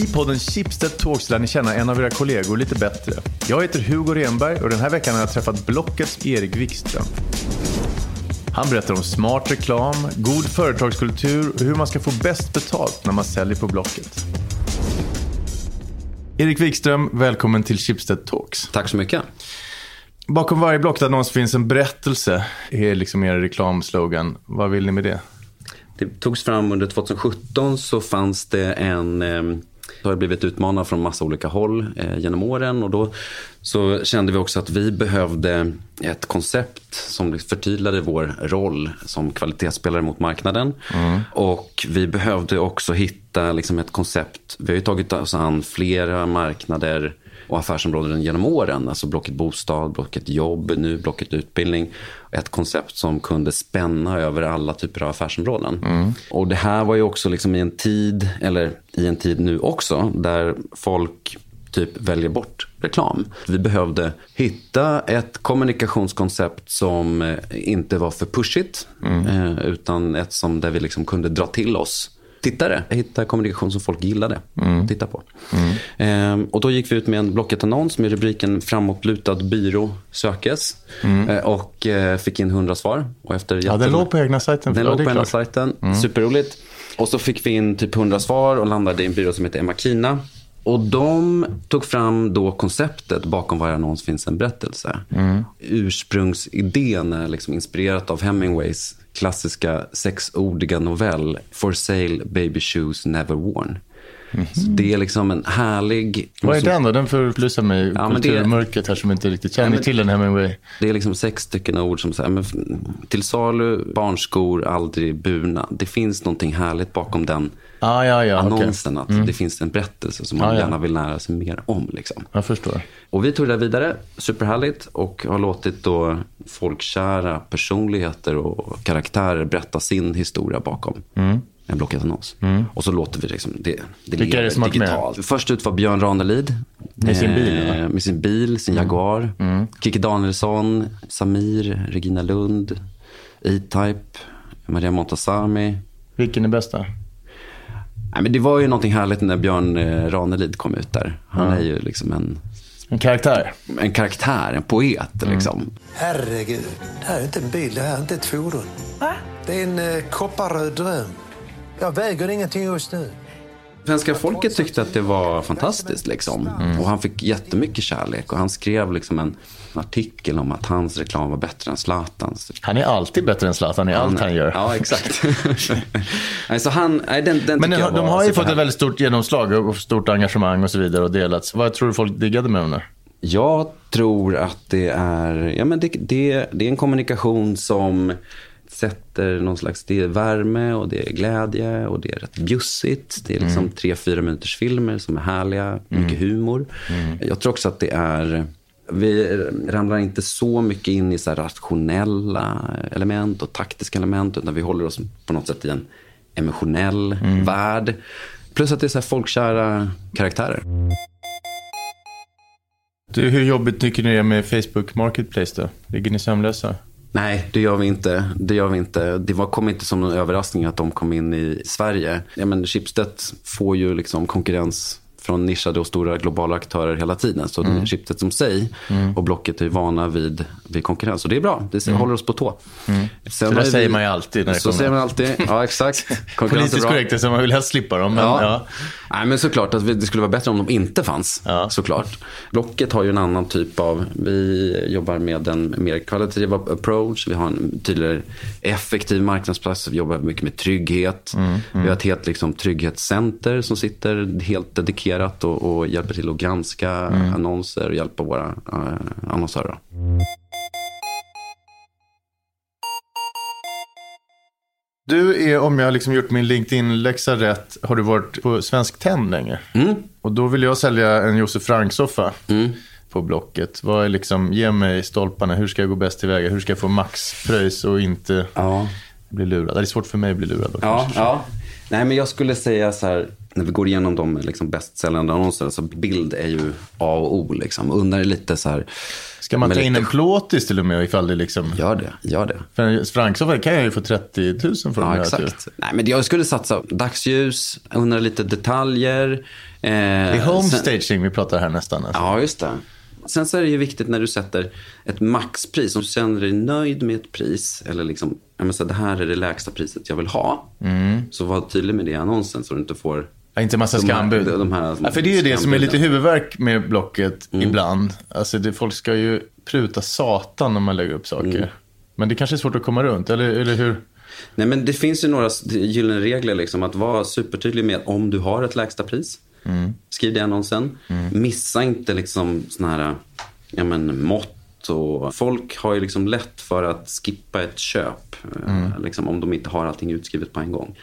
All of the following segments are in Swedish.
I podden Chipstead Talks lär ni känna en av era kollegor lite bättre. Jag heter Hugo Renberg och den här veckan har jag träffat Blockets Erik Wikström. Han berättar om smart reklam, god företagskultur och hur man ska få bäst betalt när man säljer på Blocket. Erik Wikström, välkommen till Chipstead Talks. Tack så mycket. Bakom varje Blocket-annons finns en berättelse, är liksom er reklamslogan. Vad vill ni med det? Det togs fram under 2017 så fanns det en eh, har blivit utmanad från massa olika håll eh, genom åren och då så kände vi också att vi behövde ett koncept som förtydligade vår roll som kvalitetsspelare mot marknaden. Mm. Och vi behövde också hitta liksom, ett koncept. Vi har ju tagit oss an flera marknader och affärsområden genom åren. Alltså Blocket Bostad, Blocket Jobb, nu Blocket Utbildning. Ett koncept som kunde spänna över alla typer av affärsområden. Mm. Och det här var ju också liksom i en tid, eller i en tid nu också, där folk typ väljer bort reklam. Vi behövde hitta ett kommunikationskoncept som eh, inte var för pushigt. Mm. Eh, utan ett som där vi liksom kunde dra till oss tittare. Hitta kommunikation som folk gillade mm. titta på. Mm. Ehm, och då gick vi ut med en Blocket-annons med rubriken framåtlutad byrå sökes. Mm. Ehm, och eh, fick in 100 svar. Och efter ja, den låg på egna sajten. Den låg på egna sajten. Mm. Superroligt. Och så fick vi in typ 100 svar och landade i en byrå som heter Emakina. Och de tog fram då konceptet bakom varje annons finns en berättelse. Mm. Ursprungsidén är liksom inspirerat av Hemingways klassiska sexordiga novell For sale baby shoes never worn. Mm det är liksom en härlig... Vad är den då? Den förplussar mig ja, kulturmörkret här som inte riktigt känner ja, till den Hemingway. Det är liksom sex stycken ord som säger till salu, barnskor, aldrig burna. Det finns någonting härligt bakom den ah, ja, ja, annonsen. Okay. Att mm. det finns en berättelse som man ah, gärna vill lära sig mer om. Liksom. Jag förstår. Och vi tog det vidare, superhärligt. Och har låtit då folkkära personligheter och karaktärer berätta sin historia bakom. Mm en Blocket-annons. Mm. Och så låter vi liksom det, det Vilka är det som digitalt. Med? Först ut var Björn Ranelid. Med sin bil? Eh, med sin bil, sin mm. Jaguar. Mm. Kiki Danielsson, Samir, Regina Lund, E-Type, Maria Montazami. Vilken är bästa? Nej, men det var ju någonting härligt när Björn eh, Ranelid kom ut där. Han mm. är ju liksom en... En karaktär? En karaktär, en poet mm. liksom. Herregud, det här är inte en bil, det här är inte ett fordon. Va? Det är en eh, kopparröd dröm. Jag väger ingenting just nu. Svenska folket tyckte att det var fantastiskt. Liksom. Mm. Och han fick jättemycket kärlek. Och han skrev liksom en artikel om att hans reklam var bättre än Zlatans. Han är alltid bättre än Zlatan i allt han gör. Ja, exakt. alltså han, nej, den, den Men de, de har ju fått ett väldigt stort genomslag och stort engagemang och så vidare och delats. Vad tror du folk diggade med dem Jag tror att det är, ja, men det, det, det är en kommunikation som sätter någon slags, det är värme och det är glädje och det är rätt bjussigt. Det är liksom mm. tre, fyra minuters filmer som är härliga, mycket mm. humor. Mm. Jag tror också att det är, vi ramlar inte så mycket in i så rationella element och taktiska element, utan vi håller oss på något sätt i en emotionell mm. värld. Plus att det är så folkkära karaktärer. Du, hur jobbigt tycker ni det är med Facebook Marketplace då? Ligger ni sömnlösa? Nej, det gör vi inte. Det gör vi inte. Det var, kom inte som någon överraskning att de kom in i Sverige. Ja, men Schibsted får ju liksom konkurrens från nischade och stora globala aktörer hela tiden. Så mm. Schibsted som sig mm. och Blocket är vana vid, vid konkurrens. Och det är bra, det mm. håller oss på tå. Mm. så det säger man ju alltid. När det så kommer. säger man alltid, ja exakt. Politiskt korrekt, så man vill helst slippa dem. Men, ja. Ja. Nej, men såklart att det skulle vara bättre om de inte fanns. Ja. Såklart. Blocket har ju en annan typ av, vi jobbar med en mer kvalitativ approach. Vi har en tydligare effektiv marknadsplats. Vi jobbar mycket med trygghet. Mm. Mm. Vi har ett helt liksom, trygghetscenter som sitter helt dedikerat och, och hjälper till att granska mm. annonser och hjälpa våra uh, annonsörer. Du är, om jag liksom gjort min LinkedIn-läxa rätt, har du varit på Svensk Tenn länge. Mm. Och då vill jag sälja en Josef Frank-soffa mm. på Blocket. Vad är liksom, ge mig stolparna, hur ska jag gå bäst tillväga? Hur ska jag få maxpröjs och inte ja. bli lurad? Det är svårt för mig att bli lurad. Då, ja, ja. Nej, men jag skulle säga så här, när vi går igenom de liksom bästsäljande annonserna, så bild är ju A och O. Liksom. Undrar lite så här, Ska man ta in lite- en plåtis till och med ifall det liksom... Gör det, gör det. För en Franksoffa kan jag ju få 30 000 för Ja, dem. exakt. Nej, men jag skulle satsa dagsljus, undra lite detaljer. Eh, Det är sen- homestaging vi pratar här nästan. Alltså. Ja, just det. Sen så är det ju viktigt när du sätter ett maxpris. Om du känner dig nöjd med ett pris. Eller liksom, jag menar, så det här är det lägsta priset jag vill ha. Så var tydlig med det i annonsen så du inte får Ja, inte massa de här- skambud. de här ja, för det är ju det som är lite huvudvärk med Blocket Mm. ibland. Alltså det, folk ska ju pruta satan när man lägger upp saker. Mm. Men det kanske är svårt att komma runt, eller, eller hur? Nej, men det finns ju några gyllene regler. Liksom, att vara supertydlig med om du har ett lägsta pris. Skriv det i annonsen. Missa inte liksom såna här ja, men, mått. Och folk har ju liksom lätt för att skippa ett köp. eh, Liksom, om de inte har allting utskrivet på en gång.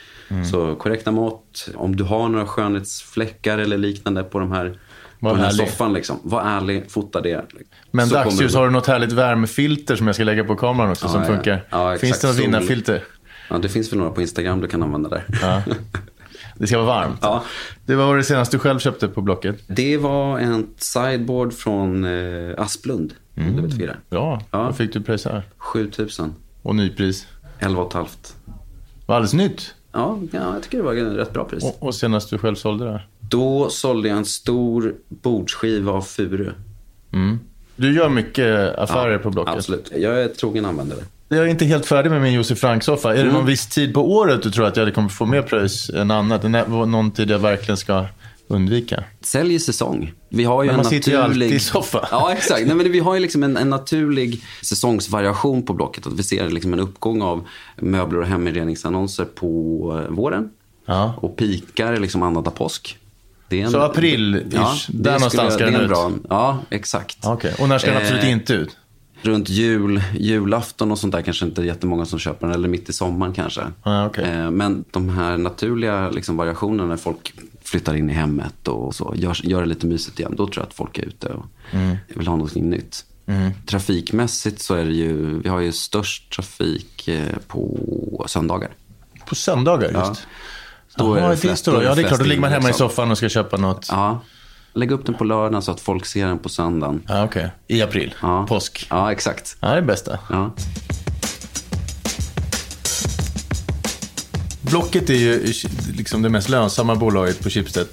Så korrekta mått. Om du har några skönhetsfläckar eller liknande på, de här, på den här ärlig. soffan. Liksom. Var ärlig, fota det. Men Så dagsljus, har du något härligt värmefilter som jag ska lägga på kameran också som ja. funkar? Ja. Finns det något vinnarfilter? Ja, det finns väl några på Instagram du kan använda där. Ja. Det ska vara varmt. Ja. Det var det senaste du själv köpte på Blocket. Det var en sideboard från eh, Asplund. Mm. Du vet fyra. Bra. Ja. Vad fick du pröjsa? 7000. Och nypris? 11 och ett halvt. Var alldeles nytt. Ja, ja, jag tycker det var ett rätt bra pris. Och, och senast du själv sålde det? Då sålde jag en stor bordsskiva av furu. Du gör mycket affärer på Blocket. Absolut. Jag är trogen användare. Jag är inte helt färdig med min Josef Frank-soffa. Mm. Är det någon viss tid på året du tror att jag kommer få mer pröjs än annat? Någon tid jag verkligen ska undvika? Sälj i säsong. Vi har ju Men en man sitter ju naturlig... alltid i soffa. Ja, exakt. Nej, men vi har ju liksom en, en naturlig säsongsvariation på Blocket. Att vi ser liksom en uppgång av möbler och heminredningsannonser på eh, våren. Ja. Och pikar liksom annandag påsk. En, Så april-ish, Ja, där någonstans ska den en ut. bra, Ja, exakt. Okej, och när ska den absolut Eh, inte ut? Runt jul, julafton och sånt där kanske inte är jättemånga som köper den. Eller mitt i sommaren kanske. Ja, okej. Eh, Men de här naturliga liksom, variationerna när folk flyttar in i hemmet och så, gör, gör det lite mysigt igen. Då tror jag att folk är ute och Mm. vill ha någonting nytt. Trafikmässigt så är det ju, vi har ju störst trafik eh, på söndagar. På söndagar Ja. just? Då är Jaha, det det är det Ja, det är klart. Då ligger man hemma i soffan och ska köpa något. Ja, lägg upp den på lördagen så att folk ser den på söndagen. Ja, okej. I april. Ja. Påsk. Ja, exakt. Ja, det är bästa. Ja. Blocket är ju liksom det mest lönsamma bolaget på Schibsted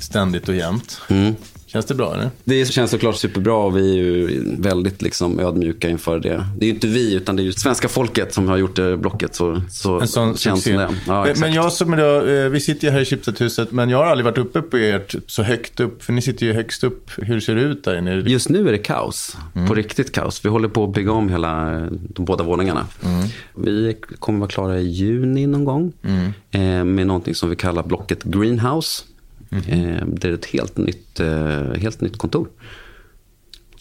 ständigt och jämt. Mm. Känns det bra eller? Det känns såklart superbra och vi är ju väldigt liksom ödmjuka inför det. Det är ju inte vi, utan det är ju svenska folket som har gjort det blocket. Så, så En sån känns succé. det. Ja, men, jag som idag, eh, vi sitter ju här i Schibsted-huset, men jag har aldrig varit uppe på ert så högt upp, för ni sitter ju högst upp. Hur ser det ut där inne? Just nu är det kaos. Mm. På riktigt kaos. Vi håller på att bygga om hela de båda våningarna. Mm. Vi kommer vara klara i juni någon gång. Mm. Eh, med någonting som vi kallar blocket Greenhouse. Eh, det är ett helt nytt, eh, helt nytt kontor.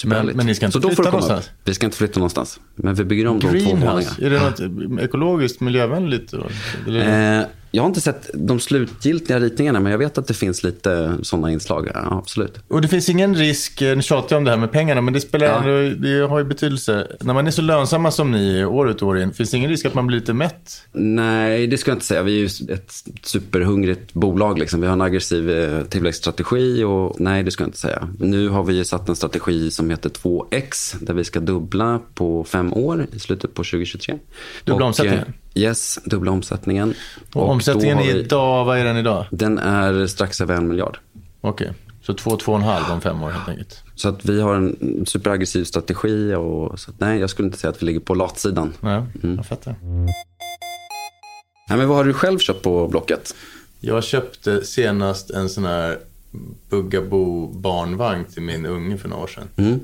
Men, men ni ska inte Så då får flytta någonstans? upp. Vi ska inte flytta någonstans. Men vi bygger om de två våningarna. Greenhouse, är det något ekologiskt, miljövänligt? Eller? Eh, jag har inte sett de slutgiltiga ritningarna, men jag vet att det finns lite sådana inslag. Ja, absolut. Och det finns ingen risk, eh, nu tjatar jag om det här med pengarna, men det spelar Ja. ändå, det har ju betydelse. När man är så lönsamma som ni är år ut och år in, finns det ingen risk att man blir lite mätt? Nej, det ska jag inte säga. Vi är ju ett superhungrigt bolag. Liksom. Vi har en aggressiv eh, tillväxtstrategi. Och, nej, det ska jag inte säga. Nu har vi ju satt en strategi som heter 2X. Där vi ska dubbla på fem år i slutet på 2023. Dubbla omsättningen? Yes, dubbla omsättningen. Och, Och omsättningen är idag, vad är den idag? Den är strax över en miljard. Okej, så två, två och en halv om fem år helt enkelt. Så att vi har en superaggressiv strategi. Och, så att, nej, jag skulle inte säga att vi ligger på latsidan. Ja, jag fattar. Nej, men vad har du själv köpt på Blocket? Jag köpte senast en sån här Bugaboo barnvagn till min unge för några år sedan. Mm.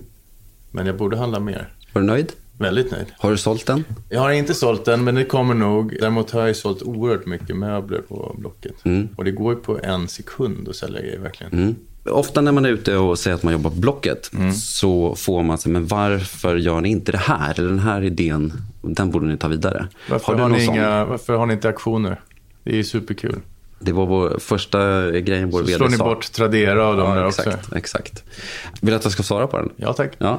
Men jag borde handla mer. Var du nöjd? Väldigt nöjd. Har du sålt den? Jag har inte sålt den, men det kommer nog. Däremot har jag sålt oerhört mycket möbler på Blocket. Och det går ju på en sekund att sälja grejer verkligen. Mm. Ofta när man är ute och säger att man jobbar på Blocket så får man sig, men varför gör ni inte det här? Eller den här idén, den borde ni ta vidare. Varför har, du ni inga, varför har ni inte aktioner? Det är ju superkul. Det var vår första grej vår Så vd slår ni sa. bort Tradera och de där Ja, också? exakt, exakt. Vill du att jag ska svara på den? Ja, tack. Ja.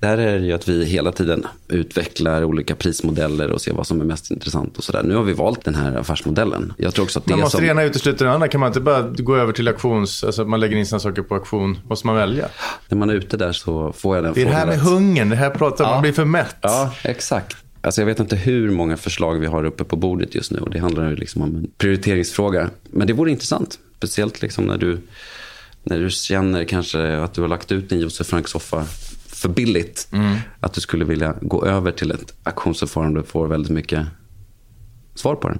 Där är det ju att vi hela tiden utvecklar olika prismodeller och ser vad som är mest intressant och sådär. Nu har vi valt den här affärsmodellen. Jag tror också att det Man måste som... det ena utesluta det andra. Kan man inte bara gå över till auktions, alltså man lägger in sina saker på auktion? Måste man välja? När man är ute där så får jag den Det är det här frågan med hungern, det här pratar Ja. man blir för mätt. Ja, exakt. Alltså jag vet inte hur många förslag vi har uppe på bordet just nu. Och det handlar liksom om en prioriteringsfråga. Men det vore intressant. Speciellt liksom när du, när du känner kanske att du har lagt ut din Josef Frank-soffa för billigt. Att du skulle vilja gå över till ett auktionsförfarande och få väldigt mycket svar på den.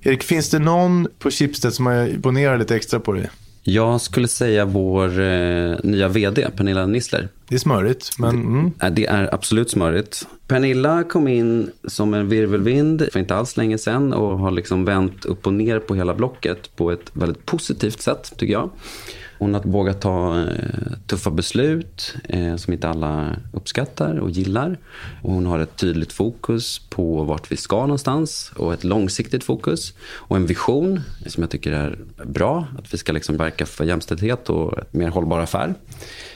Erik, finns det någon på Schibsted som har imponerat lite extra på dig? Jag skulle säga vår eh, nya vd, Pernilla Nissler. Det är smörigt, men... Mm. Nej, Det är absolut smörigt. Pernilla kom in som en virvelvind för inte alls länge sedan och har liksom vänt upp och ner på hela blocket på ett väldigt positivt sätt, tycker jag. Hon har vågat ta eh, tuffa beslut eh, som inte alla uppskattar och gillar. Och hon har ett tydligt fokus på vart vi ska någonstans och ett långsiktigt fokus. Och en vision som jag tycker är bra. Att vi ska liksom verka för jämställdhet och ett mer hållbar affär.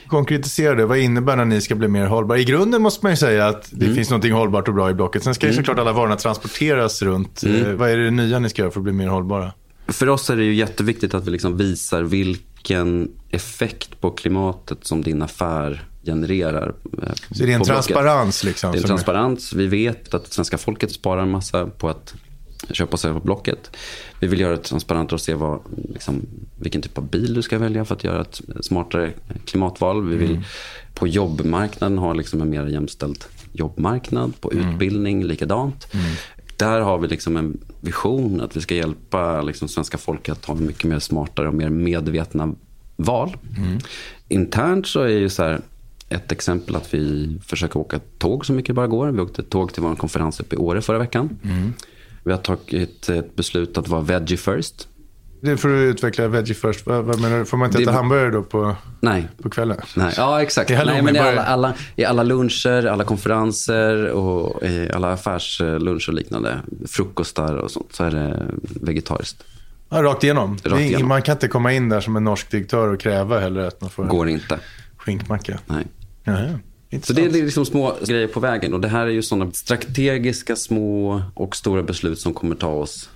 Konkretisera det, vad innebär när ni ska bli mer hållbara? I grunden måste man ju säga att det finns något hållbart och bra i blocket. Sen ska ju såklart alla varorna transporteras runt. Eh, Vad är det nya ni ska göra för att bli mer hållbara? För oss är det ju jätteviktigt att vi liksom visar vilken effekt på klimatet som din affär genererar. eh, Så det är en transparens liksom? Det är en transparens. Vi vet att svenska folket sparar en massa på att köpa och sälja på Blocket. Vi vill göra det transparent och se vad, liksom, vilken typ av bil du ska välja för att göra ett smartare klimatval. Vi vill på jobbmarknaden ha liksom en mer jämställd jobbmarknad. På utbildning likadant. Där har vi liksom en vision att vi ska hjälpa liksom svenska folket att ha mycket mer smartare och mer medvetna val. Internt så är ju så här, ett exempel att vi försöker åka tåg så mycket det bara går. Vi åkte tåg till vår konferens uppe i Åre förra veckan. Vi har tagit ett beslut att vara veggie first. Det för att utveckla veggie först. Vad, vad menar du? Får man inte Det- äta hamburgare då på, Nej, på kvällen? Nej, ja exakt. Nej, men i, alla, alla, I alla luncher, alla konferenser och i alla affärsluncher och liknande, frukostar och sånt, så är det vegetariskt. Ja, rakt igenom. Rakt igenom. Man kan inte komma in där som en norsk direktör och kräva heller att man får Går inte. skinkmacka. Nej. Jaha, Så det är liksom små grejer på vägen. Och det här är ju sådana strategiska små och stora beslut som kommer ta oss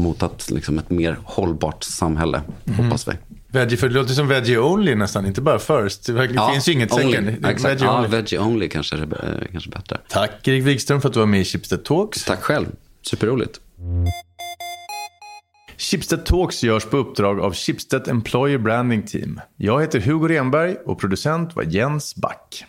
mot att, liksom, ett mer hållbart samhälle, hoppas vi. Veggie, för det låter som veggie only nästan, inte bara first. Det verkligen- finns ju inget only. second. Exakt. Veggie Ja, only. veggie only kanske är eh, kanske bättre. Tack Erik Wikström för att du var med i Schibsted Talks. Tack själv. Superroligt. Schibsted Talks görs på uppdrag av Schibsted Employer Branding Team. Jag heter Hugo Renberg och producent var Jens Back.